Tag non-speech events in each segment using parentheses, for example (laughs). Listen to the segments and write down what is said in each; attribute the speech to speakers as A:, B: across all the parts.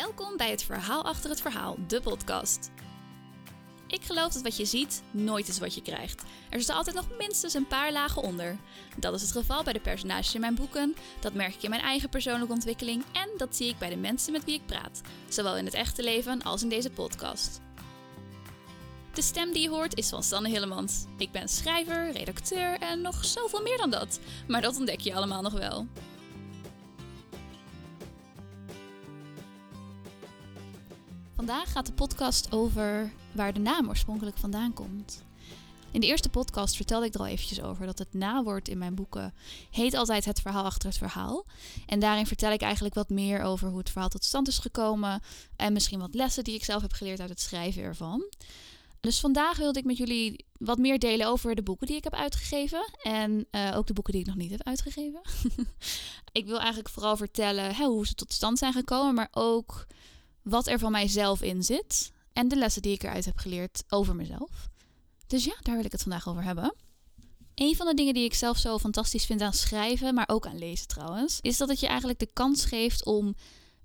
A: Welkom bij het Verhaal achter het verhaal, de podcast. Ik geloof dat wat je ziet nooit is wat je krijgt. Er zitten altijd nog minstens een paar lagen onder. Dat is het geval bij de personages in mijn boeken, dat merk ik in mijn eigen persoonlijke ontwikkeling en dat zie ik bij de mensen met wie ik praat, zowel in het echte leven als in deze podcast. De stem die je hoort is van Sanne Hillemans. Ik ben schrijver, redacteur en nog zoveel meer dan dat. Maar dat ontdek je allemaal nog wel. Vandaag gaat de podcast over waar de naam oorspronkelijk vandaan komt. In de eerste podcast vertelde ik er al eventjes over dat het nawoord in mijn boeken heet altijd het verhaal achter het verhaal. En daarin vertel ik eigenlijk wat meer over hoe het verhaal tot stand is gekomen en misschien wat lessen die ik zelf heb geleerd uit het schrijven ervan. Dus vandaag wilde ik met jullie wat meer delen over de boeken die ik heb uitgegeven. En uh, ook de boeken die ik nog niet heb uitgegeven. (laughs) ik wil eigenlijk vooral vertellen hè, hoe ze tot stand zijn gekomen, maar ook wat er van mijzelf in zit. En de lessen die ik eruit heb geleerd over mezelf. Dus ja, daar wil ik het vandaag over hebben. Een van de dingen die ik zelf zo fantastisch vind aan schrijven, maar ook aan lezen trouwens, is dat het je eigenlijk de kans geeft om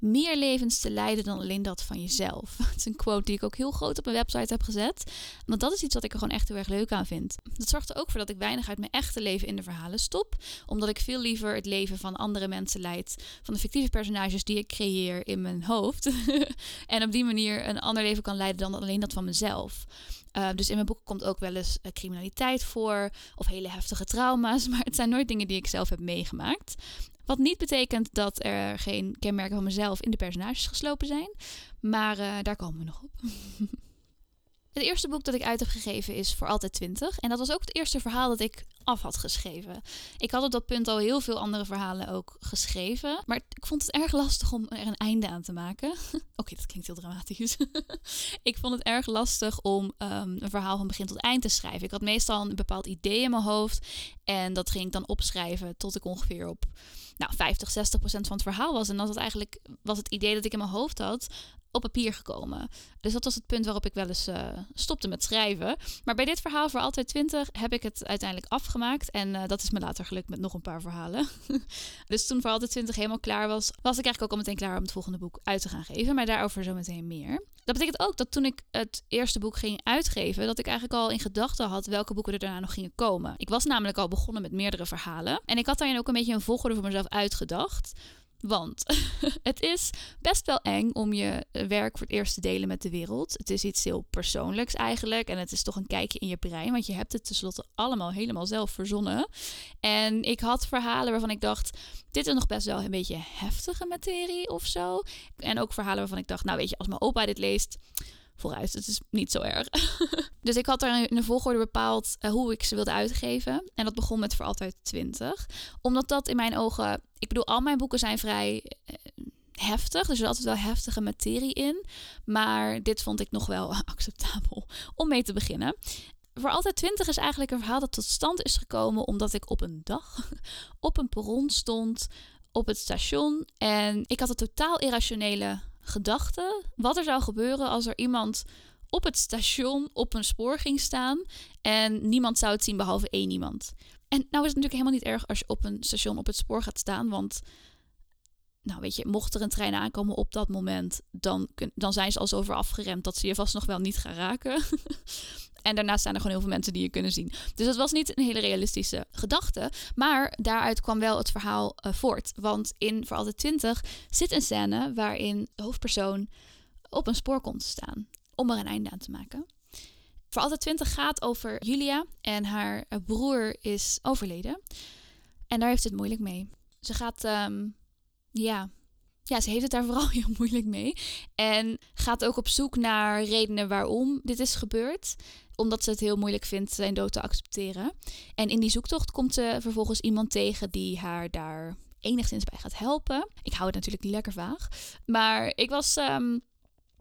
A: meer levens te leiden dan alleen dat van jezelf. (laughs) Het is een quote die ik ook heel groot op mijn website heb gezet. Want dat is iets wat ik er gewoon echt heel erg leuk aan vind. Dat zorgt er ook voor dat ik weinig uit mijn echte leven in de verhalen stop. Omdat ik veel liever het leven van andere mensen leid. Van de fictieve personages die ik creëer in mijn hoofd. (laughs) en op die manier een ander leven kan leiden dan alleen dat van mezelf. Uh, dus in mijn boek komt ook wel eens uh, criminaliteit voor of hele heftige trauma's, (laughs) maar het zijn nooit dingen die ik zelf heb meegemaakt. Wat niet betekent dat er geen kenmerken van mezelf in de personages geslopen zijn. Maar uh, daar komen we nog op. (laughs) het eerste boek dat ik uit heb gegeven is Voor Altijd 20. En dat was ook het eerste verhaal dat ik af had geschreven. Ik had op dat punt al heel veel andere verhalen ook geschreven. Maar ik vond het erg lastig om er een einde aan te maken. (laughs) Oké, dat klinkt heel dramatisch. (laughs) ik vond het erg lastig om um, een verhaal van begin tot eind te schrijven. Ik had meestal een bepaald idee in mijn hoofd. En dat ging ik dan opschrijven tot ik ongeveer op nou, 50, 60 procent van het verhaal was. En dat het eigenlijk was het idee dat ik in mijn hoofd had op papier gekomen. Dus dat was het punt waarop ik wel eens uh, stopte met schrijven. Maar bij dit verhaal voor altijd 20 heb ik het uiteindelijk afgemaakt. En uh, dat is me later gelukt met nog een paar verhalen. (laughs) dus toen voor altijd 20 helemaal klaar was, was ik eigenlijk ook al meteen klaar om het volgende boek uit te gaan geven. Maar daarover zo meteen meer. Dat betekent ook dat toen ik het eerste boek ging uitgeven, dat ik eigenlijk al in gedachten had welke boeken er daarna nog gingen komen. Ik was namelijk al begonnen met meerdere verhalen. En ik had daarin ook een beetje een volgorde voor mezelf uitgedacht. Want (laughs) het is best wel eng om je werk voor het eerst te delen met de wereld. Het is iets heel persoonlijks eigenlijk. En het is toch een kijkje in je brein. Want je hebt het tenslotte allemaal helemaal zelf verzonnen. En ik had verhalen waarvan ik dacht. Dit is nog best wel een beetje heftige materie of zo. En ook verhalen waarvan ik dacht. Nou, weet je, als mijn opa dit leest vooruit. Het is niet zo erg. (laughs) dus ik had in de volgorde bepaald uh, hoe ik ze wilde uitgeven. En dat begon met voor altijd 20. Omdat dat in mijn ogen. Ik bedoel, al mijn boeken zijn vrij. Uh, heftig. Dus er zit altijd wel heftige materie in. Maar dit vond ik nog wel (laughs) acceptabel om mee te beginnen. Voor altijd 20 is eigenlijk een verhaal dat tot stand is gekomen omdat ik op een dag (laughs) op een perron stond op het station. En ik had een totaal irrationele gedachte wat er zou gebeuren als er iemand op het station op een spoor ging staan en niemand zou het zien behalve één iemand. En nou is het natuurlijk helemaal niet erg als je op een station op het spoor gaat staan, want nou weet je, mocht er een trein aankomen op dat moment, dan, dan zijn ze al zo ver afgeremd dat ze je vast nog wel niet gaan raken. (laughs) En daarnaast zijn er gewoon heel veel mensen die je kunnen zien. Dus dat was niet een hele realistische gedachte. Maar daaruit kwam wel het verhaal uh, voort. Want in Voor Altijd 20 zit een scène waarin de hoofdpersoon op een spoor komt te staan. Om er een einde aan te maken. Voor Altijd 20 gaat over Julia en haar eh, broer is overleden. En daar heeft het moeilijk mee. Ze gaat, um, ja, ja, ze heeft het daar (laughs) vooral heel moeilijk mee. En gaat ook op zoek naar redenen waarom dit is gebeurd omdat ze het heel moeilijk vindt zijn dood te accepteren. En in die zoektocht komt ze vervolgens iemand tegen die haar daar enigszins bij gaat helpen. Ik hou het natuurlijk niet lekker vaag. Maar ik was um,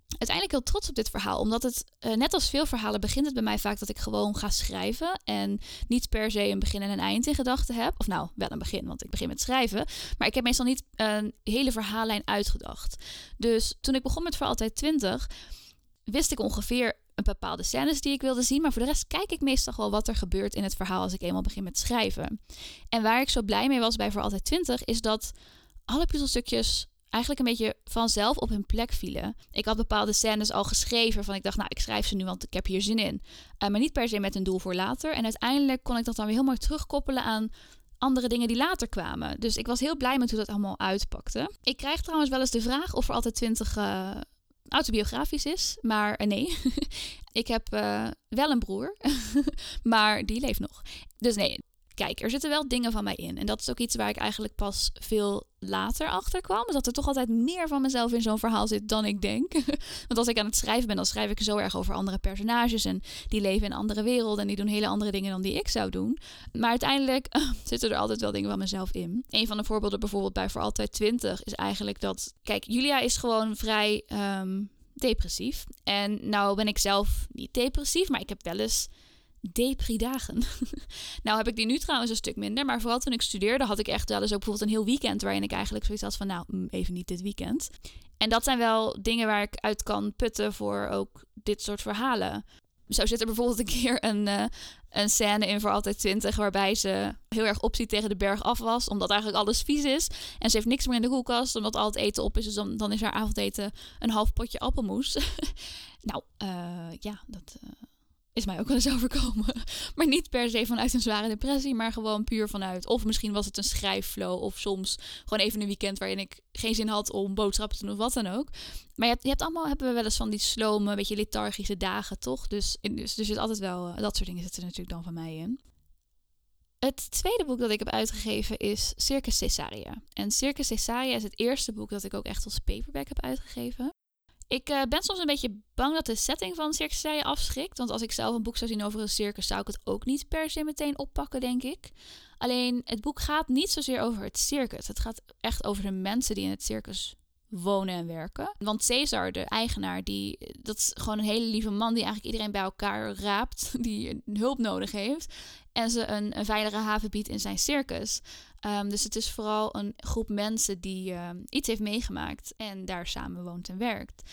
A: uiteindelijk heel trots op dit verhaal. Omdat het, uh, net als veel verhalen, begint het bij mij vaak dat ik gewoon ga schrijven. En niet per se een begin en een eind in gedachten heb. Of nou, wel een begin, want ik begin met schrijven. Maar ik heb meestal niet een hele verhaallijn uitgedacht. Dus toen ik begon met Voor Altijd 20, wist ik ongeveer een bepaalde scènes die ik wilde zien. Maar voor de rest kijk ik meestal wel wat er gebeurt in het verhaal als ik eenmaal begin met schrijven. En waar ik zo blij mee was bij Voor Altijd 20 is dat alle puzzelstukjes eigenlijk een beetje vanzelf op hun plek vielen. Ik had bepaalde scènes al geschreven van ik dacht, nou, ik schrijf ze nu, want ik heb hier zin in. Uh, maar niet per se met een doel voor later. En uiteindelijk kon ik dat dan weer mooi terugkoppelen aan andere dingen die later kwamen. Dus ik was heel blij met hoe dat allemaal uitpakte. Ik krijg trouwens wel eens de vraag of er altijd twintig uh, autobiografisch is. Maar uh, nee, (laughs) ik heb wel een broer, (laughs) maar die leeft nog. Dus nee, kijk, er zitten wel dingen van mij in. En dat is ook iets waar ik eigenlijk pas veel later achter kwam. Dat er toch altijd meer van mezelf in zo'n verhaal zit dan ik denk. (laughs) Want als ik aan het schrijven ben, dan schrijf ik zo erg over andere personages. En die leven in andere werelden. En die doen hele andere dingen dan die ik zou doen. Maar uiteindelijk (laughs) zitten er altijd wel dingen van mezelf in. Een van de voorbeelden bijvoorbeeld bij Voor Altijd 20 is eigenlijk dat... Kijk, Julia is gewoon vrij... Um, depressief. En nou ben ik zelf niet depressief, maar ik heb wel eens depri-dagen. (laughs) nou heb ik die nu trouwens een stuk minder. Maar vooral toen ik studeerde had ik echt wel eens ook bijvoorbeeld een heel weekend... waarin ik eigenlijk zoiets had van nou, mm, even niet dit weekend. En dat zijn wel dingen waar ik uit kan putten voor ook dit soort verhalen. Zo zit er bijvoorbeeld een keer een, uh, een scène in voor altijd 20 waarbij ze heel erg opziet tegen de berg af was, omdat eigenlijk alles vies is. En ze heeft niks meer in de koelkast, omdat al het eten op is. Dus dan, dan is haar avondeten een half potje appelmoes. (laughs) nou, uh, ja, dat... Uh, is mij ook wel eens (laughs) overkomen. Maar niet per se vanuit een zware depressie, maar gewoon puur vanuit. Of misschien was het een schrijfflow. Of soms gewoon even een weekend waarin ik geen zin had om boodschappen te doen of wat dan ook. Maar je hebt, je hebt allemaal, hebben we wel eens van die slome, beetje lethargische dagen, toch? Dus, dus er zit altijd wel, eh, dat soort dingen zitten er natuurlijk dan van mij in. Het tweede boek dat ik heb uitgegeven is Circus Caesarea. En Circus Caesarea is het eerste boek dat ik ook echt als paperback heb uitgegeven. Ik uh, ben soms een beetje bang dat de setting van Circus je afschrikt. Want als ik zelf een boek zou zien over een circus, zou ik het ook niet per se meteen oppakken, denk ik. Alleen het boek gaat niet zozeer over het circus. Het gaat echt over de mensen die in het circus wonen en werken. Want Cesar, de eigenaar, die, dat is gewoon een hele lieve man die eigenlijk iedereen bij elkaar raapt (laughs) die hulp nodig heeft. En ze een, een veilige haven biedt in zijn circus. Um, dus het is vooral een groep mensen die uh, iets heeft meegemaakt en daar samen woont en werkt.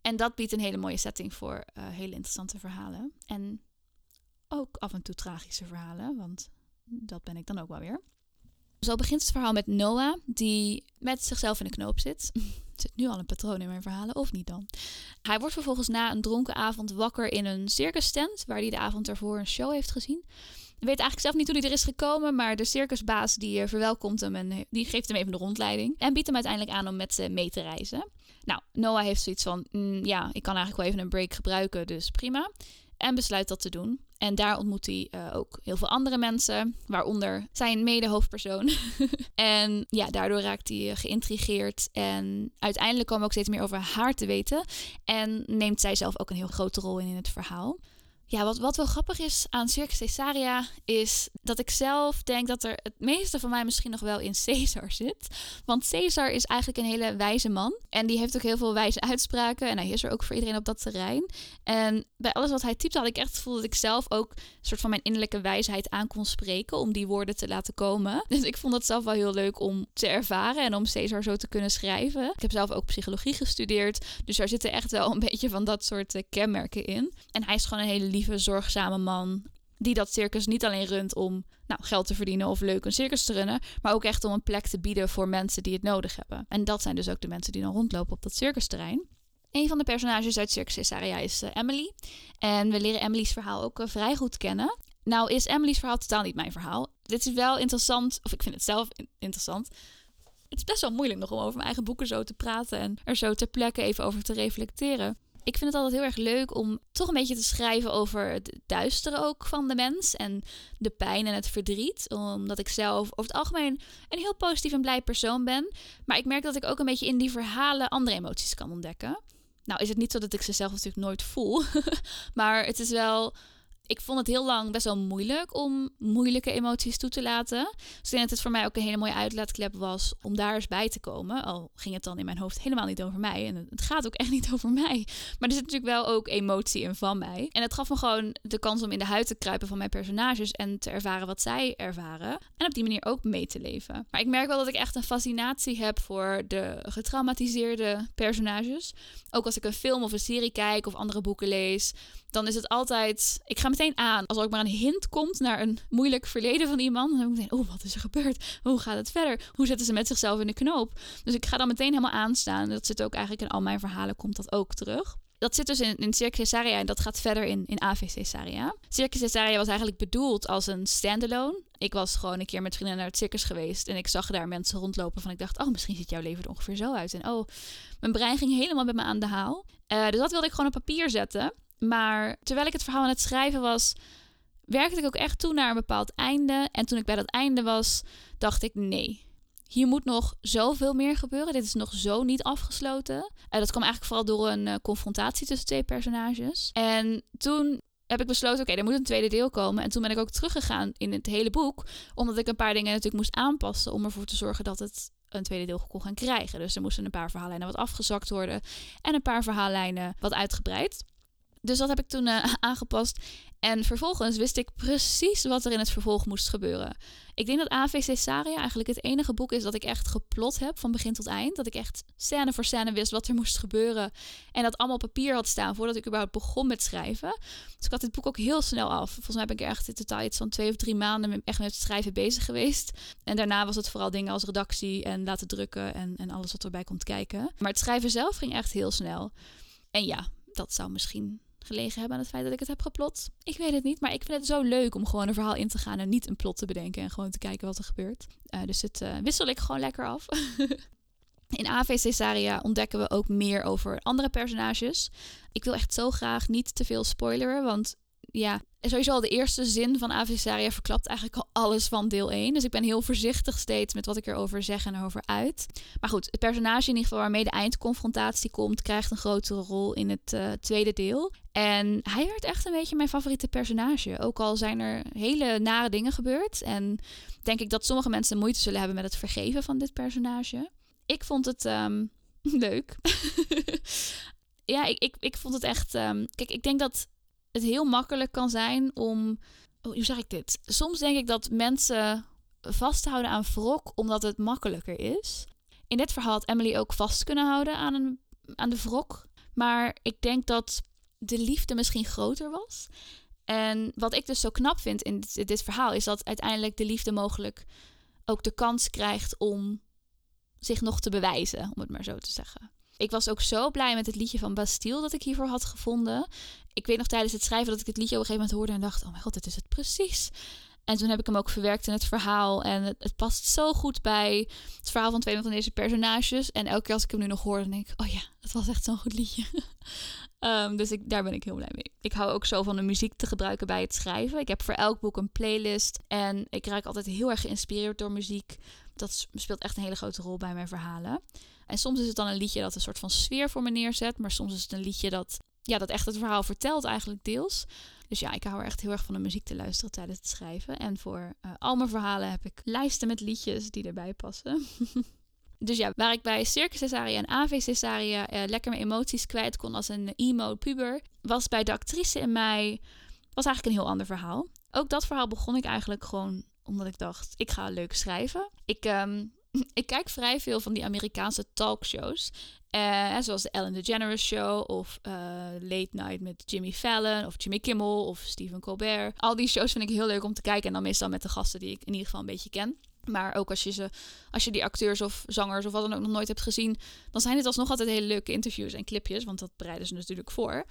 A: En dat biedt een hele mooie setting voor uh, hele interessante verhalen. En ook af en toe tragische verhalen, want dat ben ik dan ook wel weer. Zo begint het verhaal met Noah, die met zichzelf in de knoop zit. Er (laughs) zit nu al een patroon in mijn verhalen, of niet dan? Hij wordt vervolgens na een dronken avond wakker in een circus tent, waar hij de avond ervoor een show heeft gezien. Ik weet eigenlijk zelf niet hoe hij er is gekomen, maar de circusbaas die uh, verwelkomt hem en eh, die geeft hem even de rondleiding. En biedt hem uiteindelijk aan om met ze mee te reizen. Nou, Noah heeft zoiets van, mm, ja, ik kan eigenlijk wel even een break gebruiken, dus prima. En besluit dat te doen. En daar ontmoet hij uh, ook heel veel andere mensen, waaronder zijn mede-hoofdpersoon. (laughs) en ja, daardoor raakt hij geïntrigeerd. En uiteindelijk komen we ook steeds meer over haar te weten. En neemt zij zelf ook een heel grote rol in in het verhaal. Ja, wat, wat wel grappig is aan Circus Caesarea is dat ik zelf denk dat er het meeste van mij misschien nog wel in Caesar zit. Want Caesar is eigenlijk een hele wijze man. En die heeft ook heel veel wijze uitspraken. En hij is er ook voor iedereen op dat terrein. En bij alles wat hij typte had ik echt het gevoel dat ik zelf ook een soort van mijn innerlijke wijsheid aan kon spreken. Om die woorden te laten komen. (laughs) Dus ik vond het zelf wel heel leuk om te ervaren en om Caesar zo te kunnen schrijven. Ik heb zelf ook psychologie gestudeerd. Dus daar zitten echt wel een (laughs) beetje van dat soort eh, kenmerken in. En hij is gewoon een hele lieve, zorgzame man. Die dat circus niet alleen runt om nou, geld te verdienen of leuk een circus te runnen. Maar ook echt om een plek te bieden voor mensen die het nodig hebben. En dat zijn dus ook de mensen die dan rondlopen op dat circusterrein. Een van de personages uit Circus Caesarea is uh, Emily. En we leren Emily's verhaal ook uh, vrij goed kennen. Nou is Emily's verhaal totaal niet mijn verhaal. Dit is wel interessant, of ik vind het zelf interessant. Het is best wel moeilijk nog om over mijn eigen boeken zo te praten en er zo ter plekke even over te reflecteren ik vind het altijd heel erg leuk om toch een beetje te schrijven over het duistere ook van de mens. En de pijn en het verdriet. Omdat ik zelf over het algemeen een heel positief en blij persoon ben. Maar ik merk dat ik ook een beetje in die verhalen andere emoties kan ontdekken. Nou is het niet zo dat ik ze zelf natuurlijk nooit voel. (laughs) maar het is wel ik vond het heel lang best wel moeilijk om moeilijke emoties toe te laten. Dus ik denk dat het voor mij ook een hele mooie uitlaatklep was om daar eens bij te komen. Al ging het dan in mijn hoofd helemaal niet over mij. En het gaat ook echt niet over mij. Maar er zit natuurlijk wel ook emotie in van mij. En het gaf me gewoon de kans om in de huid te kruipen van mijn personages en te ervaren wat zij ervaren. En op die manier ook mee te leven. Maar ik merk wel dat ik echt een fascinatie heb voor de getraumatiseerde personages. Ook als ik een film of een serie kijk of andere boeken lees, dan is het altijd. Ik ga meteen aan. Als er ook maar een hint komt naar een moeilijk verleden van iemand, dan denk ik meteen, oh, wat is er gebeurd? Hoe gaat het verder? Hoe zetten ze met zichzelf in de knoop? Dus ik ga dan meteen helemaal aanstaan. Dat zit ook eigenlijk in al mijn verhalen, komt dat ook terug dat zit dus in, in Caesarea en dat gaat verder in, in AV Caesarea. Caesarea was eigenlijk bedoeld als een standalone. Ik was gewoon een keer met vrienden naar het circus geweest en ik zag daar mensen rondlopen van ik dacht, oh, misschien ziet jouw leven er ongeveer zo uit. En oh, mijn brein ging helemaal met me aan de haal. Uh, dus dat wilde ik gewoon op papier zetten. Maar terwijl ik het verhaal aan het schrijven was, werkte ik ook echt toe naar een bepaald einde. En toen ik bij dat einde was, dacht ik, nee, hier moet nog zoveel meer gebeuren. Dit is nog zo niet afgesloten. Uh, dat kwam eigenlijk vooral door een uh, confrontatie tussen twee personages. En toen heb ik besloten, oké, er moet een tweede deel komen. En toen ben ik ook teruggegaan in het hele boek. Omdat ik een paar dingen natuurlijk moest aanpassen om ervoor te zorgen dat het een tweede deel kon gaan krijgen. Dus er moesten een paar verhaallijnen wat afgezakt worden. En een paar verhaallijnen wat uitgebreid. Dus dat heb ik toen uh, (laughs) aangepast. En vervolgens wist ik precies wat er in het vervolg moest gebeuren. Ik denk dat AV Cesaria eigenlijk het enige boek is dat ik echt geplot heb van begin tot eind. Dat ik echt scène voor scène wist wat er moest gebeuren. En dat allemaal op papier had staan voordat ik überhaupt begon met schrijven. Dus ik had dit boek ook heel snel af. Volgens mij ben ik echt in totaal iets van twee of drie maanden echt met schrijven bezig geweest. En daarna was het vooral dingen als redactie en laten drukken en, en alles wat erbij komt kijken. Maar het schrijven zelf ging echt heel snel. En ja, dat zou misschien gelegen hebben aan het feit dat ik het heb geplot. Ik weet het niet, maar ik vind het zo leuk om gewoon een verhaal in te gaan en niet een plot te bedenken en gewoon te kijken wat er gebeurt. Uh, dus het uh, wissel ik gewoon lekker af. (laughs) In AV Cesaria ontdekken we ook meer over andere personages. Ik wil echt zo graag niet te veel spoileren, want ja, sowieso al de eerste zin van Avisaria verklapt eigenlijk al alles van deel 1. Dus ik ben heel voorzichtig steeds met wat ik erover zeg en erover uit. Maar goed, het personage in ieder geval waarmee de eindconfrontatie komt, krijgt een grotere rol in het uh, tweede deel. En hij werd echt een beetje mijn favoriete personage. Ook al zijn er hele nare dingen gebeurd. En denk ik dat sommige mensen moeite zullen hebben met het vergeven van dit personage. Ik vond het um, (laughs) leuk. (laughs) ja, ik, ik, ik vond het echt. Um, kijk, ik denk dat het heel makkelijk kan zijn om. Oh, hoe zeg ik dit? Soms denk ik dat mensen vasthouden aan wrok omdat het makkelijker is. In dit verhaal had Emily ook vast kunnen houden aan, een, aan de wrok. Maar ik denk dat de liefde misschien groter was. En wat ik dus zo knap vind in dit, dit verhaal is dat uiteindelijk de liefde mogelijk ook de kans krijgt om zich nog te bewijzen, om het maar zo te zeggen. Ik was ook zo blij met het liedje van Bastille dat ik hiervoor had gevonden. Ik weet nog tijdens het schrijven dat ik het liedje op een gegeven moment hoorde en dacht: oh mijn god, dit is het precies. En toen heb ik hem ook verwerkt in het verhaal. En het, past zo goed bij het verhaal van twee van deze personages. En elke keer als ik hem nu nog hoor, dan denk ik: oh ja, dat was echt zo'n goed liedje. um, (laughs) dus ik, daar ben ik heel blij mee. Ik hou ook zo van de muziek te gebruiken bij het schrijven. Ik heb voor elk boek een playlist. En ik raak altijd heel erg geïnspireerd door muziek. Dat speelt echt een hele grote rol bij mijn verhalen. En soms is het dan een liedje dat een soort van sfeer voor me neerzet. Maar soms is het een liedje dat, ja, dat echt het verhaal vertelt eigenlijk deels. Dus ja, ik hou er echt heel erg van de muziek te luisteren tijdens het schrijven. En voor uh, al mijn verhalen heb ik lijsten met liedjes die erbij passen. (laughs) dus ja, waar ik bij Circus Cesaria en AV Cesaria uh, lekker mijn emoties kwijt kon als een emo puber, was bij de actrice in mij was eigenlijk een heel ander verhaal. Ook dat verhaal begon ik eigenlijk gewoon omdat ik dacht, ik ga leuk schrijven. Ik um, (laughs) ik kijk vrij veel van die Amerikaanse talkshows. Uh, zoals de Ellen DeGeneres Show of uh, Late Night met Jimmy Fallon of Jimmy Kimmel of Stephen Colbert. Al die shows vind ik heel leuk om te kijken en dan meestal met de gasten die ik in ieder geval een beetje ken. Maar ook als je, ze, als je die acteurs of zangers of wat dan ook nog nooit hebt gezien, dan zijn dit alsnog altijd hele leuke interviews en clipjes, want dat bereiden ze natuurlijk voor.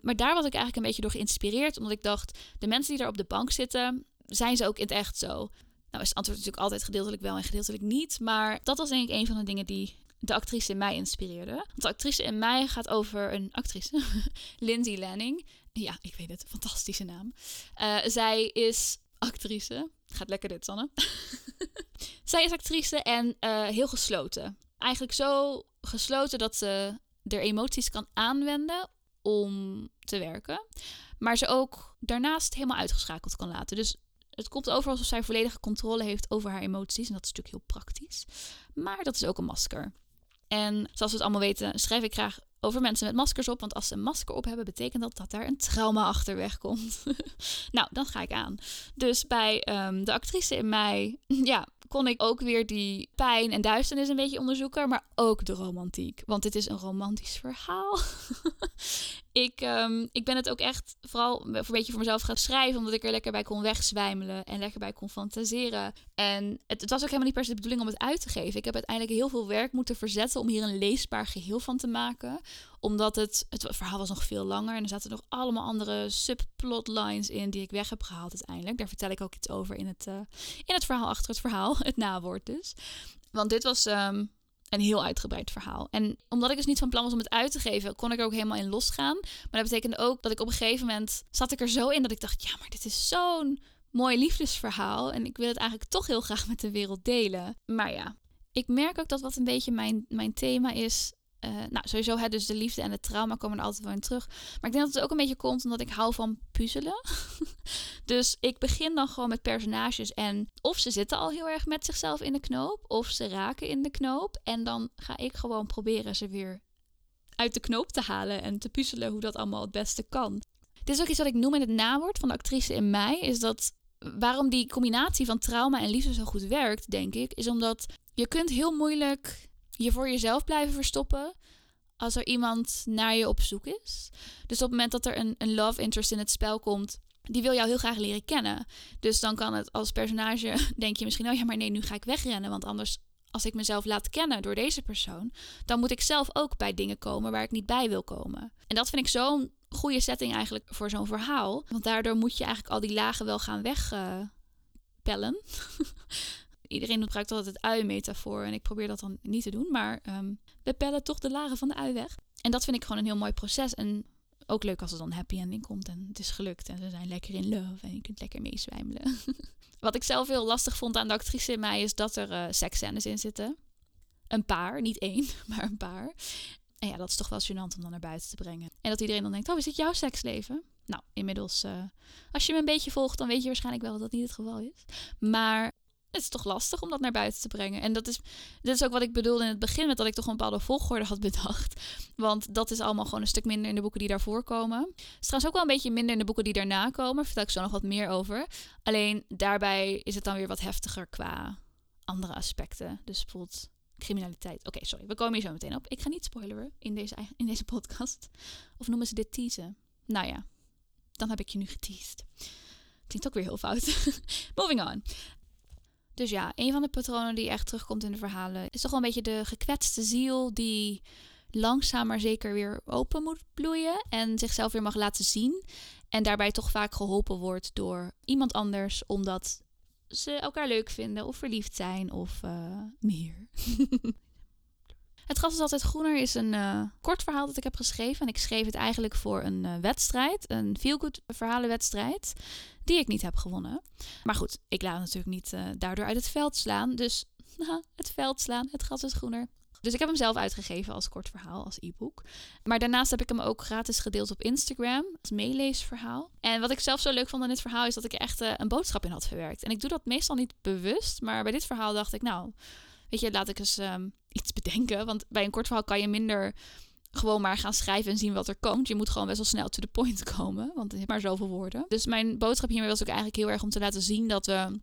A: Maar daar was ik eigenlijk een beetje door geïnspireerd, omdat ik dacht, de mensen die daar op de bank zitten, zijn ze ook in het echt zo? Nou is het antwoord natuurlijk altijd gedeeltelijk wel en gedeeltelijk niet. Maar dat was denk ik een van de dingen die de actrice in mij inspireerde. Want de actrice in mij gaat over een actrice, (laughs) Lindsay Lanning. Ja, ik weet het, fantastische naam. Uh, zij is actrice. Gaat lekker dit, Sanne. (laughs) zij is actrice en uh, heel gesloten. Eigenlijk zo gesloten dat ze er emoties kan aanwenden om te werken. Maar ze ook daarnaast helemaal uitgeschakeld kan laten. Dus het komt over alsof zij volledige controle heeft over haar emoties. En dat is natuurlijk heel praktisch. Maar dat is ook een masker. En zoals we het allemaal weten, schrijf ik graag over mensen met maskers op. Want als ze een masker op hebben, betekent dat dat daar een trauma achterweg komt. (laughs) nou, dan ga ik aan. Dus bij ehm, de actrice in mij, (laughs) ja, kon ik ook weer die pijn en duisternis een beetje onderzoeken, maar ook de romantiek. Want dit is een romantisch verhaal. (laughs) ik, um, ik ben het ook echt vooral een beetje voor mezelf gaan schrijven, omdat ik er lekker bij kon wegzwijmelen en lekker bij kon fantaseren. En het, het was ook helemaal niet per se de bedoeling om het uit te geven. Ik heb uiteindelijk heel veel werk moeten verzetten om hier een leesbaar geheel van te maken omdat het, het verhaal was nog veel langer en er zaten nog allemaal andere subplotlines in die ik weg heb gehaald uiteindelijk. Daar vertel ik ook iets over in het, uh, in het verhaal achter het verhaal, (laughs) het nawoord dus. Want dit was um, een heel uitgebreid verhaal. En omdat ik dus niet van plan was om het uit te geven, kon ik er ook helemaal in losgaan. Maar dat betekende ook dat ik op een gegeven moment zat ik er zo in dat ik dacht, ja, maar dit is zo'n mooi liefdesverhaal en ik wil het eigenlijk toch heel graag met de wereld delen. Maar ja, ik merk ook dat wat een beetje mijn, mijn thema is, uh, nou, sowieso hè, dus de liefde en het trauma komen er altijd wel in terug. Maar ik denk dat het ook een beetje komt omdat ik hou van puzzelen. (laughs) dus ik begin dan gewoon met personages en of ze zitten al heel erg met zichzelf in de knoop, of ze raken in de knoop. En dan ga ik gewoon proberen ze weer uit de knoop te halen en te puzzelen hoe dat allemaal het beste kan. Dit is ook iets wat ik noem in het nawoord van de actrice in mij, is dat waarom die combinatie van trauma en liefde zo goed werkt, denk ik, is omdat je kunt heel moeilijk je voor jezelf blijven verstoppen als er iemand naar je op zoek is. Dus op het moment dat er een, een love interest in het spel komt, die wil jou heel graag leren kennen. Dus dan kan het als personage, (laughs) denk je misschien, oh ja, maar nee, nu ga ik wegrennen, want anders als ik mezelf laat kennen door deze persoon, dan moet ik zelf ook bij dingen komen waar ik niet bij wil komen. En dat vind ik zo'n goede setting eigenlijk voor zo'n verhaal. Want daardoor moet je eigenlijk al die lagen wel gaan wegpellen. (laughs) iedereen gebruikt altijd het ui-metafoor en ik probeer dat dan niet te doen, maar um, we pellen toch de lagen van de ui weg. En dat vind ik gewoon een heel mooi proces en ook leuk als er dan happy ending komt en het is gelukt en ze zijn lekker in love en je kunt lekker meezwijmelen. (laughs) Wat ik zelf heel lastig vond aan de actrice in mij is dat er uh, in zitten. Een paar, niet één, (laughs) maar een paar. En ja, dat is toch wel gênant om dan naar buiten te brengen. En dat iedereen dan denkt, oh, is dit jouw seksleven? Nou, inmiddels, uh, als je me een beetje volgt, dan weet je waarschijnlijk wel dat dat niet het geval is. Maar het is toch lastig om dat naar buiten te brengen. En dat is, dit is ook wat ik bedoelde in het begin, met dat ik toch een bepaalde volgorde had (laughs) bedacht. Want dat is allemaal gewoon een stuk minder in de boeken die daarvoor komen. Het is trouwens ook wel een beetje minder in de boeken die daarna komen. Vertel ik zo nog wat meer over. Alleen daarbij is het dan weer wat heftiger qua andere aspecten. Dus bijvoorbeeld criminaliteit. Oké, sorry, we komen hier zo meteen op. Ik ga niet spoileren in deze, in deze podcast. Of noemen ze dit teasen? Nou ja, dan heb ik je nu geteased. Klinkt ook weer heel fout. (laughs) Moving on. Dus ja, een van de patronen die echt terugkomt in de verhalen is toch wel een beetje de gekwetste ziel die langzaam maar zeker weer open moet bloeien en zichzelf weer mag laten zien. En daarbij toch vaak geholpen wordt door iemand anders, omdat ze elkaar leuk vinden of verliefd zijn of uh, meer. (laughs) Het gras is altijd groener is een uh, kort verhaal dat ik heb geschreven. En ik schreef het eigenlijk voor een uh, wedstrijd, een feel-good verhalenwedstrijd, die ik niet heb gewonnen. Maar goed, ik laat natuurlijk niet daardoor uit het veld slaan. Dus (laughs) het veld slaan, het gras is groener. Dus ik heb hem zelf uitgegeven als kort verhaal, als e-book. Maar daarnaast heb ik hem ook gratis gedeeld op Instagram als meeleesverhaal. En wat ik zelf zo leuk vond aan dit verhaal is dat ik er echt een boodschap in had verwerkt. En ik doe dat meestal niet bewust, maar bij dit verhaal dacht ik, nou, weet je, laat ik eens um, iets bedenken. Want bij een kort verhaal kan je minder gewoon maar gaan schrijven en zien wat er komt. Je moet gewoon best wel snel to the point (laughs) komen, want het heeft maar zoveel woorden. Dus mijn boodschap hiermee was ook eigenlijk heel erg om te laten zien dat we,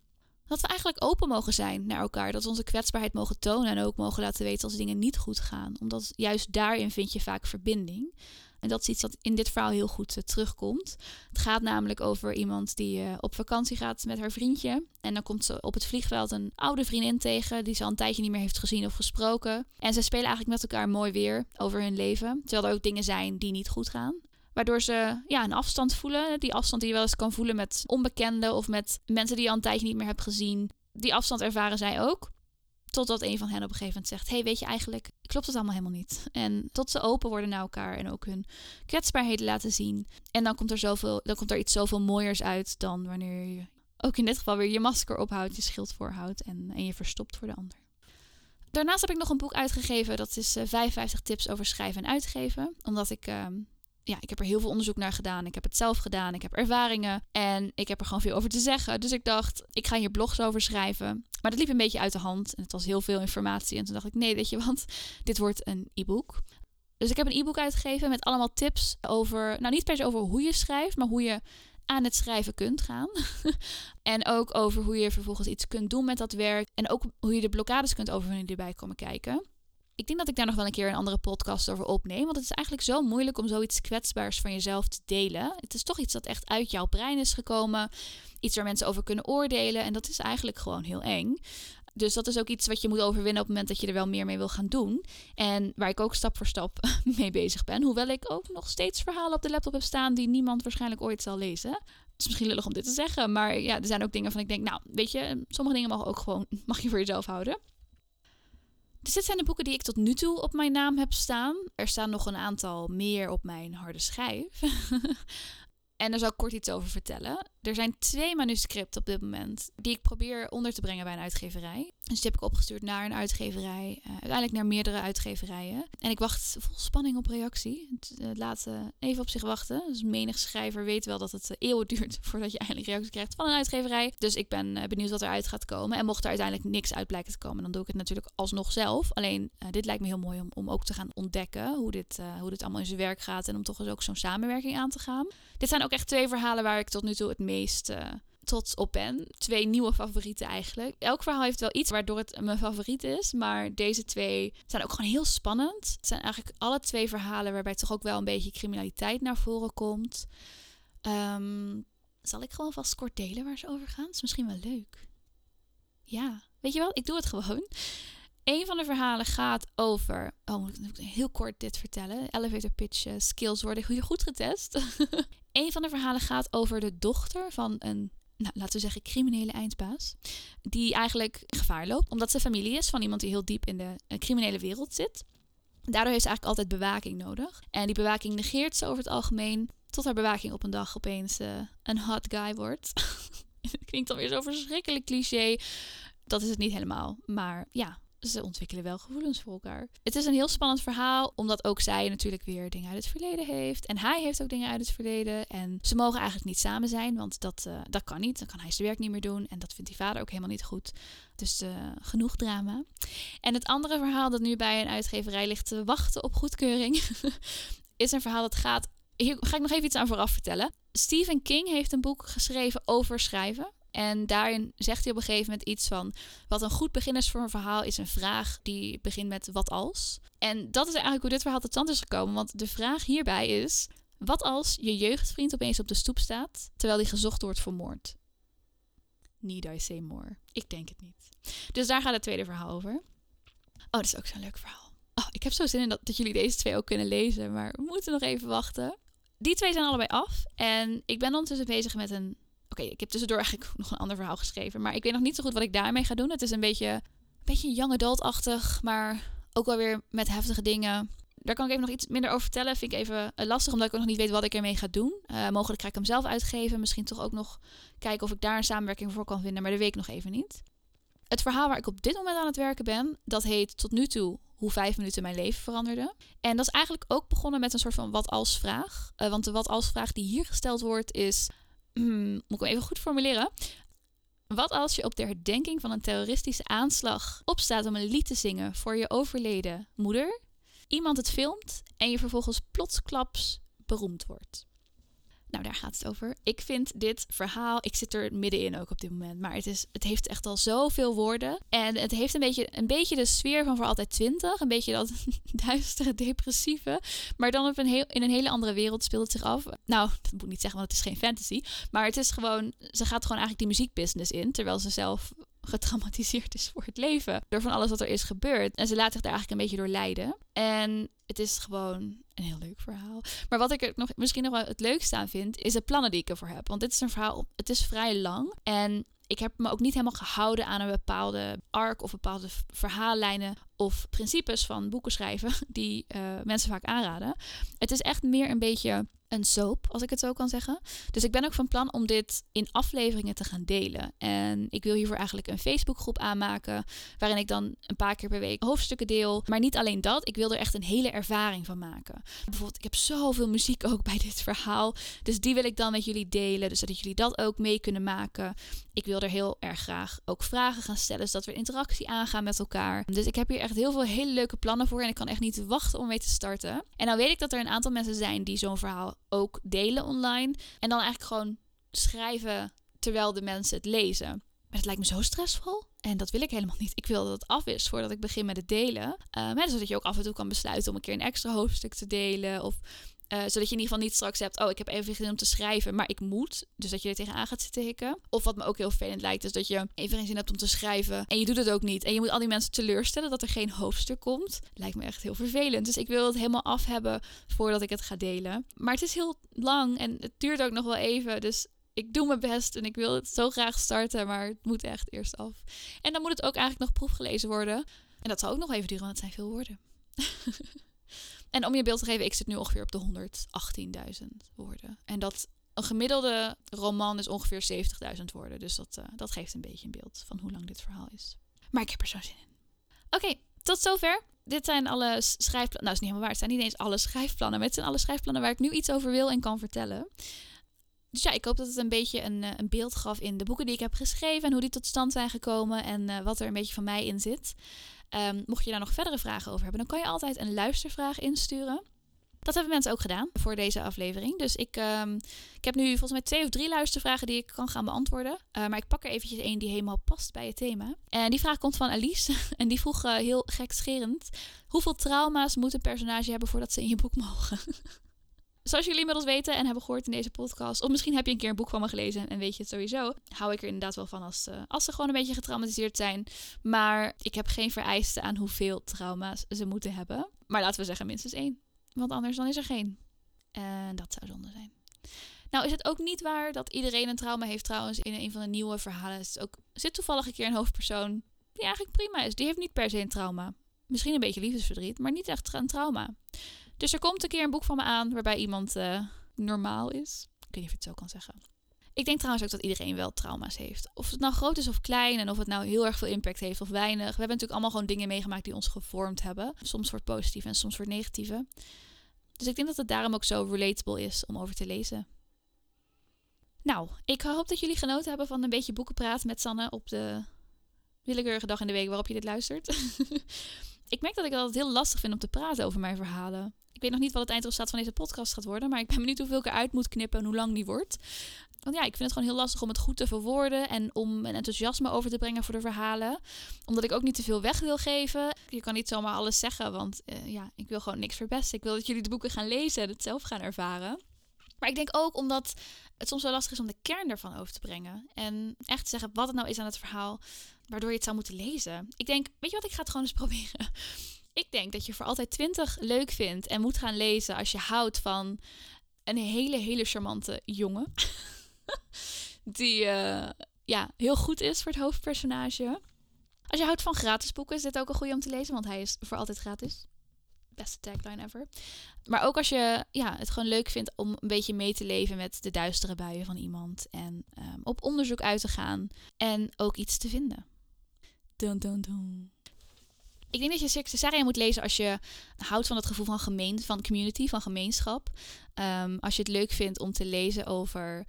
A: dat we eigenlijk open mogen zijn naar elkaar. Dat we onze kwetsbaarheid mogen tonen en ook mogen laten weten als dingen niet goed gaan. Omdat juist daarin vind je vaak verbinding. En dat is iets dat in dit verhaal heel goed uh, terugkomt. Het gaat namelijk over iemand die uh, op vakantie gaat met haar vriendje. En dan komt ze op het vliegveld een oude vriendin tegen die ze al een tijdje niet meer heeft gezien of gesproken. En ze spelen eigenlijk met elkaar mooi weer over hun leven. Terwijl er ook dingen zijn die niet goed gaan. Waardoor ze ja, een afstand voelen. Die afstand die je wel eens kan voelen met onbekenden of met mensen die je al een tijdje niet meer hebt gezien. Die afstand ervaren zij ook. Totdat een van hen op een gegeven moment zegt: Hey, weet je eigenlijk, klopt het allemaal helemaal niet. En tot ze open worden naar elkaar en ook hun kwetsbaarheden laten zien. En dan komt er, zoveel, dan komt er iets zoveel mooiers uit dan wanneer je ook in dit geval weer je masker ophoudt, je schild voorhoudt en, en je verstopt voor de ander. Daarnaast heb ik nog een boek uitgegeven. Dat is uh, eh, 55 tips over schrijven en uitgeven. Omdat ik uh, ja, ik heb er heel veel onderzoek naar gedaan. Ik heb het zelf gedaan. Ik heb ervaringen. En ik heb er gewoon veel over te zeggen. Dus ik dacht, ik ga hier blogs over schrijven. Maar dat liep een beetje uit de hand. En het was heel veel informatie. En toen dacht ik, nee, weet je, want (laughs) dit wordt een e-book. Dus ik heb een e-book uitgegeven met allemaal tips over, nou niet per se over hoe je schrijft, maar hoe je aan het schrijven kunt gaan. (laughs) en ook over hoe je vervolgens iets kunt doen met dat werk. En ook hoe je de blokkades kunt overwinnen die erbij komen kijken. Ik denk dat ik daar nog wel een keer een andere podcast over opneem. Want het is eigenlijk zo moeilijk om zoiets kwetsbaars van jezelf te delen. Het is toch iets dat echt uit jouw brein is gekomen. Iets waar mensen over kunnen oordelen. En dat is eigenlijk gewoon heel eng. Dus dat is ook iets wat je moet overwinnen op het moment dat je er wel meer mee wil gaan doen. En waar ik ook stap voor stap (laughs) mee bezig ben. Hoewel ik ook nog steeds verhalen op de laptop heb staan die niemand waarschijnlijk ooit zal lezen. Het is misschien lullig om dit te zeggen, maar ja, er zijn ook dingen van ik denk, nou, weet je, sommige dingen mag ook gewoon, (laughs) mag je voor jezelf houden. Dus dit zijn de boeken die ik tot nu toe op mijn naam heb staan. Er staan nog een aantal meer op mijn harde schijf. (laughs) En daar zal ik kort iets over vertellen. Er zijn twee manuscripten op dit moment die ik probeer onder te brengen bij een uitgeverij. Dus die heb ik opgestuurd naar een uitgeverij, uh, uiteindelijk naar meerdere uitgeverijen. En ik wacht vol spanning op reactie. Het, uh, laat uh, even op zich wachten. Dus menig schrijver weet wel dat het eeuwen duurt (laughs) voordat je eindelijk reactie krijgt van een uitgeverij. Dus ik ben benieuwd wat eruit gaat komen. En mocht er uiteindelijk niks uit blijken te komen, dan doe ik het natuurlijk alsnog zelf. Alleen dit lijkt me heel mooi om, om ook te gaan ontdekken hoe dit, hoe dit allemaal in zijn werk gaat. En om toch eens ook zo'n samenwerking aan te gaan. Dit zijn ook echt twee verhalen waar ik tot nu toe het meest uh, trots op ben. Twee nieuwe favorieten eigenlijk. Elk verhaal heeft wel iets waardoor het mijn favoriet is. Maar deze twee zijn ook gewoon heel spannend. Het zijn eigenlijk alle twee verhalen waarbij toch ook wel een beetje criminaliteit naar voren komt. Um, zal ik gewoon vast kort delen waar ze over gaan? Is misschien wel leuk. Ja, weet je wel, ik doe het gewoon. Een van de verhalen gaat over. Oh, moet ik heel kort dit vertellen? Elevator pitch uh, skills worden goed getest. (laughs) een van de verhalen gaat over de dochter van een, nou, laten we zeggen, criminele eindbaas. Die eigenlijk gevaar loopt, omdat ze familie is van iemand die heel diep in de uh, criminele wereld zit. Daardoor heeft ze eigenlijk altijd bewaking nodig. En die bewaking negeert ze over het algemeen. Tot haar bewaking op een dag opeens uh, een hot guy wordt. (laughs) Klinkt alweer zo verschrikkelijk cliché. Dat is het niet helemaal. Maar ja, ze ontwikkelen wel gevoelens voor elkaar. Het is een heel spannend verhaal, omdat ook zij natuurlijk weer dingen uit het verleden heeft. En hij heeft ook dingen uit het verleden. En ze mogen eigenlijk niet samen zijn, want dat, uh, dat kan niet. Dan kan hij zijn werk niet meer doen. En dat vindt die vader ook helemaal niet goed. Dus uh, genoeg drama. En het andere verhaal dat nu bij een uitgeverij ligt te wachten op goedkeuring, (laughs) is een verhaal dat gaat. Hier ga ik nog even iets aan vooraf vertellen. Stephen King heeft een boek geschreven over schrijven. En daarin zegt hij op een gegeven moment iets van: wat een goed begin is voor een verhaal is een vraag die begint met wat als. En dat is eigenlijk hoe dit verhaal tot stand is gekomen. Want de vraag hierbij is: wat als je jeugdvriend opeens op de stoep staat terwijl hij gezocht wordt voor moord? Need I say more? Ik denk het niet. Dus daar gaat het tweede verhaal over. Oh, dat is ook zo'n leuk verhaal. Oh, ik heb zo zin in dat, dat jullie deze twee ook kunnen lezen, maar we moeten nog even wachten. Die twee zijn allebei af. En ik ben ondertussen bezig met een Ik heb tussendoor eigenlijk (laughs) nog een ander verhaal geschreven. Maar ik weet nog niet zo goed wat ik daarmee ga doen. Het is een beetje, een beetje young adult-achtig, maar ook wel weer met heftige dingen. Daar kan ik even nog iets minder over vertellen. Vind ik even eh, lastig, omdat ik ook nog niet weet wat ik ermee ga doen. Uh, mogelijk ga ik hem zelf uitgeven. Misschien toch ook nog kijken of ik daar een samenwerking voor kan vinden. Maar dat weet ik nog even niet. Het verhaal waar ik op dit moment aan het werken ben, dat heet tot nu toe hoe vijf minuten mijn leven veranderde. En dat is eigenlijk ook begonnen met een soort van wat als vraag. Uh, want de wat als vraag die hier gesteld wordt is: Hmm, moet ik hem even goed formuleren. Wat als je op de herdenking van een terroristische aanslag opstaat om een lied te zingen voor je overleden moeder, iemand het filmt en je vervolgens plotsklaps beroemd wordt? Nou, daar gaat het over. Ik vind dit verhaal, ik zit er middenin ook op dit moment, maar het, is, het heeft echt al zoveel woorden. En het heeft een beetje, een beetje de sfeer van voor altijd twintig. Een beetje dat (laughs) duistere, depressieve. Maar dan op een heel, in een hele andere wereld speelt het zich af. Nou, dat moet ik niet zeggen, want het is geen fantasy. Maar het is gewoon, ze gaat gewoon eigenlijk die muziekbusiness in, terwijl ze zelf (laughs) getraumatiseerd is voor het leven. Door van alles wat er is gebeurd. En ze laat zich daar eigenlijk een beetje door leiden. En het is gewoon een heel leuk verhaal. Maar wat ik er nog, misschien nog wel het leukste aan vind, is de plannen die ik ervoor heb. Want dit is een verhaal, het is vrij lang. En ik heb me ook niet helemaal gehouden aan een bepaalde arc of bepaalde verhaallijnen of principes van boeken schrijven (laughs) die uh, mensen vaak aanraden. Het is echt meer een beetje een soap, als ik het zo kan zeggen. Dus ik ben ook van plan om dit in afleveringen te gaan delen. En ik wil hiervoor eigenlijk een Facebookgroep aanmaken, waarin ik dan een paar keer per week hoofdstukken deel. Maar niet alleen dat, ik wil er echt een hele ervaring van maken. Bijvoorbeeld, ik heb zoveel muziek ook bij dit verhaal, dus die wil ik dan met jullie delen, dus zodat jullie dat ook mee kunnen maken. Ik wil er heel erg graag ook vragen gaan stellen, zodat we interactie aangaan met elkaar. Dus ik heb hier echt heel veel hele leuke plannen voor en ik kan echt niet wachten om mee te starten. En dan weet ik dat er een aantal mensen zijn die zo'n verhaal ook delen online. En dan eigenlijk gewoon schrijven terwijl de mensen het lezen. Maar het lijkt me zo stressvol. En dat wil ik helemaal niet. Ik wil dat het af is voordat ik begin met het delen. Uh, zodat je ook af en toe kan besluiten om een keer een extra hoofdstuk te delen. Of uh, zodat je in ieder geval niet straks hebt, oh, ik heb even zin om te schrijven, maar ik moet. Dus dat je er tegenaan gaat zitten hikken. Of wat me ook heel vervelend lijkt, is dat je even geen zin hebt om te schrijven en je doet het ook niet. En je moet al die mensen teleurstellen dat er geen hoofdstuk komt. Lijkt me echt heel vervelend. Dus ik wil het helemaal af hebben voordat ik het ga delen. Maar het is heel lang en het duurt ook nog wel even. Dus ik doe mijn best en ik wil het zo graag starten, maar het moet echt eerst af. En dan moet het ook eigenlijk nog proefgelezen worden. En dat zal ook nog even duren, want het zijn veel woorden. (laughs) En om je beeld te geven, ik zit nu ongeveer op de 118.000 woorden. En dat een gemiddelde roman is ongeveer 70.000 woorden. Dus dat, uh, dat geeft een beetje een beeld van hoe lang dit verhaal is. Maar ik heb er zo zin in. Oké, tot zover. Dit zijn alle schrijfplannen. Nou, is niet helemaal waar. Het zijn niet eens alle schrijfplannen. Maar het zijn alle schrijfplannen waar ik nu iets over wil en kan vertellen. Dus ja, ik hoop dat het een beetje een, eh, een beeld gaf in de boeken die ik heb geschreven. En hoe die tot stand zijn gekomen. En uh, wat er een beetje van mij in zit. Um, mocht je daar nog verdere vragen over hebben, dan kan je altijd een luistervraag insturen. Dat hebben mensen ook gedaan voor deze aflevering. Dus ik, um, ik heb nu volgens mij twee of drie luistervragen die ik kan gaan beantwoorden. Uh, maar ik pak er eventjes één die helemaal past bij het thema. En die vraag komt van Alice. (laughs) En die vroeg uh, heel gekscherend: Hoeveel trauma's moet een personage hebben voordat ze in je boek mogen? (laughs) Zoals jullie inmiddels weten en hebben gehoord in deze podcast, of misschien heb je een keer een boek van me gelezen en weet je het sowieso, hou ik er inderdaad wel van als, uh, als ze gewoon een beetje getraumatiseerd zijn. Maar ik heb geen vereisten aan hoeveel trauma's ze moeten hebben. Maar laten we zeggen minstens één. Want anders dan is er geen. En dat zou zonde zijn. Nou is het ook niet waar dat iedereen een trauma heeft trouwens in een van de nieuwe verhalen. Ook, zit toevallig een keer een hoofdpersoon die eigenlijk prima is. Die heeft niet per se een trauma. Misschien een beetje liefdesverdriet, maar niet echt een trauma. Dus er komt een keer een boek van me aan waarbij iemand uh, normaal is. Niet of je het zo kan zeggen. Ik denk trouwens ook dat iedereen wel trauma's heeft. Of het nou groot is of klein en of het nou heel erg veel impact heeft of weinig. We hebben natuurlijk allemaal gewoon dingen meegemaakt die ons gevormd hebben. Soms voor het positieve en soms voor het negatieve. Dus ik denk dat het daarom ook zo relatable is om over te lezen. Nou, ik hoop dat jullie genoten hebben van een beetje boekenpraat met Sanne op de willekeurige dag in de week waarop je dit luistert. (laughs) ik merk dat ik altijd heel lastig vind om te praten over mijn verhalen. Ik weet nog niet wat het eindresultaat van deze podcast gaat worden. Maar ik ben benieuwd hoeveel ik eruit moet knippen en hoe lang die wordt. Want ja, ik vind het gewoon heel lastig om het goed te verwoorden. En om een enthousiasme over te brengen voor de verhalen. Omdat ik ook niet te veel weg wil geven. Je kan niet zomaar alles zeggen. Want uh, ja, ik wil gewoon niks verpesten. Ik wil dat jullie de boeken gaan lezen en het zelf gaan ervaren. Maar ik denk ook omdat het soms wel lastig is om de kern ervan over te brengen. En echt te zeggen wat het nou is aan het verhaal. Waardoor je het zou moeten lezen. Ik denk, weet je wat, ik ga het gewoon eens (laughs) proberen. Ik denk dat je voor altijd 20 leuk vindt en moet gaan lezen als je houdt van een hele, hele charmante jongen. (laughs) Die uh, ja, heel goed is voor het hoofdpersonage. Als je houdt van gratis boeken, is dit ook een goede om te lezen, want hij is voor altijd gratis. Beste tagline ever. Maar ook als je ja, het gewoon leuk vindt om een beetje mee te leven met de duistere buien van iemand. En um, op onderzoek uit te gaan. En ook iets te vinden. Dun, dun, dun. Ik denk dat je Cirque moet lezen als je houdt van het gevoel van gemeen, van community, van gemeenschap. Um, als je het leuk vindt om te lezen over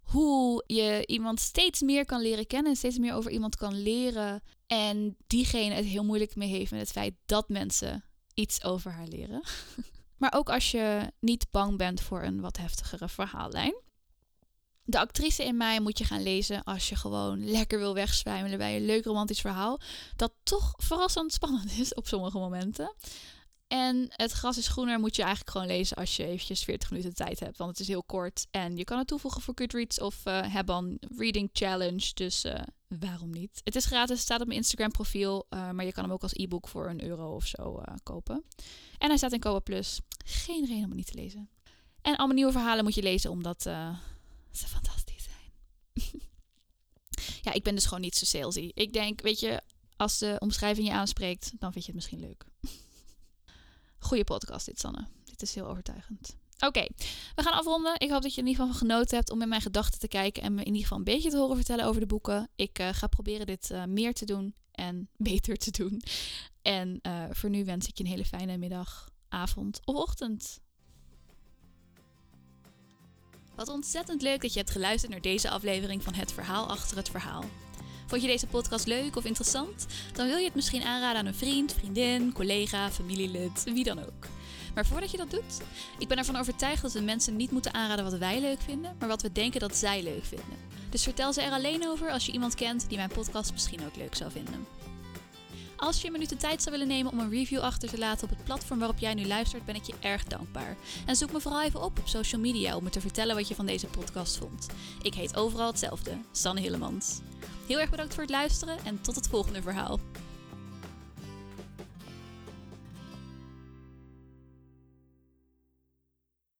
A: hoe je iemand steeds meer kan leren kennen en steeds meer over iemand kan leren. En diegene het heel moeilijk mee heeft met het feit dat mensen iets over haar leren. (laughs) maar ook als je niet bang bent voor een wat heftigere verhaallijn. De actrice in mij moet je gaan lezen als je gewoon lekker wil wegzwijmelen bij een leuk romantisch verhaal. Dat toch verrassend spannend is op sommige momenten. En Het gras is groener moet je eigenlijk gewoon lezen als je eventjes 40 minuten tijd hebt. Want het is heel kort. En je kan het toevoegen voor Goodreads of uh, eh, Hebban Reading Challenge. Dus uh, waarom niet? Het is gratis, staat op mijn Instagram profiel. Uh, maar je kan hem ook als e-book voor een euro of zo kopen. En hij staat in Koa Plus. Geen reden om het niet te lezen. En allemaal nieuwe verhalen moet je lezen omdat ze fantastisch zijn. (laughs) ja, ik ben dus gewoon niet zo salesy. Ik denk, weet je, als de omschrijving je aanspreekt, dan vind je het misschien leuk. Goeie podcast dit, Sanne. Dit is heel overtuigend. Oké, we gaan afronden. Ik hoop dat je in ieder geval genoten hebt om met mijn gedachten te kijken en me in ieder geval een beetje te horen vertellen over de boeken. Ik uh, ga proberen dit uh, meer te doen en (laughs) beter te doen. En uh, voor nu wens ik je een hele fijne middag, avond of ochtend. Wat ontzettend leuk dat je hebt geluisterd naar deze aflevering van Het Verhaal achter het verhaal. Vond je deze podcast leuk of interessant? Dan wil je het misschien aanraden aan een vriend, vriendin, collega, familielid, wie dan ook. Maar voordat je dat doet, ik ben ervan overtuigd dat we mensen niet moeten aanraden wat wij leuk vinden, maar wat we denken dat zij leuk vinden. Dus vertel ze er alleen over als je iemand kent die mijn podcast misschien ook leuk zou vinden. Als je een minuut de tijd zou willen nemen om een review achter te laten op het platform waarop jij nu luistert, ben ik je erg dankbaar. En zoek me vooral even op op social media om me te vertellen wat je van deze podcast vond. Ik heet overal hetzelfde, Sanne Hillemans. Heel erg bedankt voor het luisteren en tot het volgende verhaal.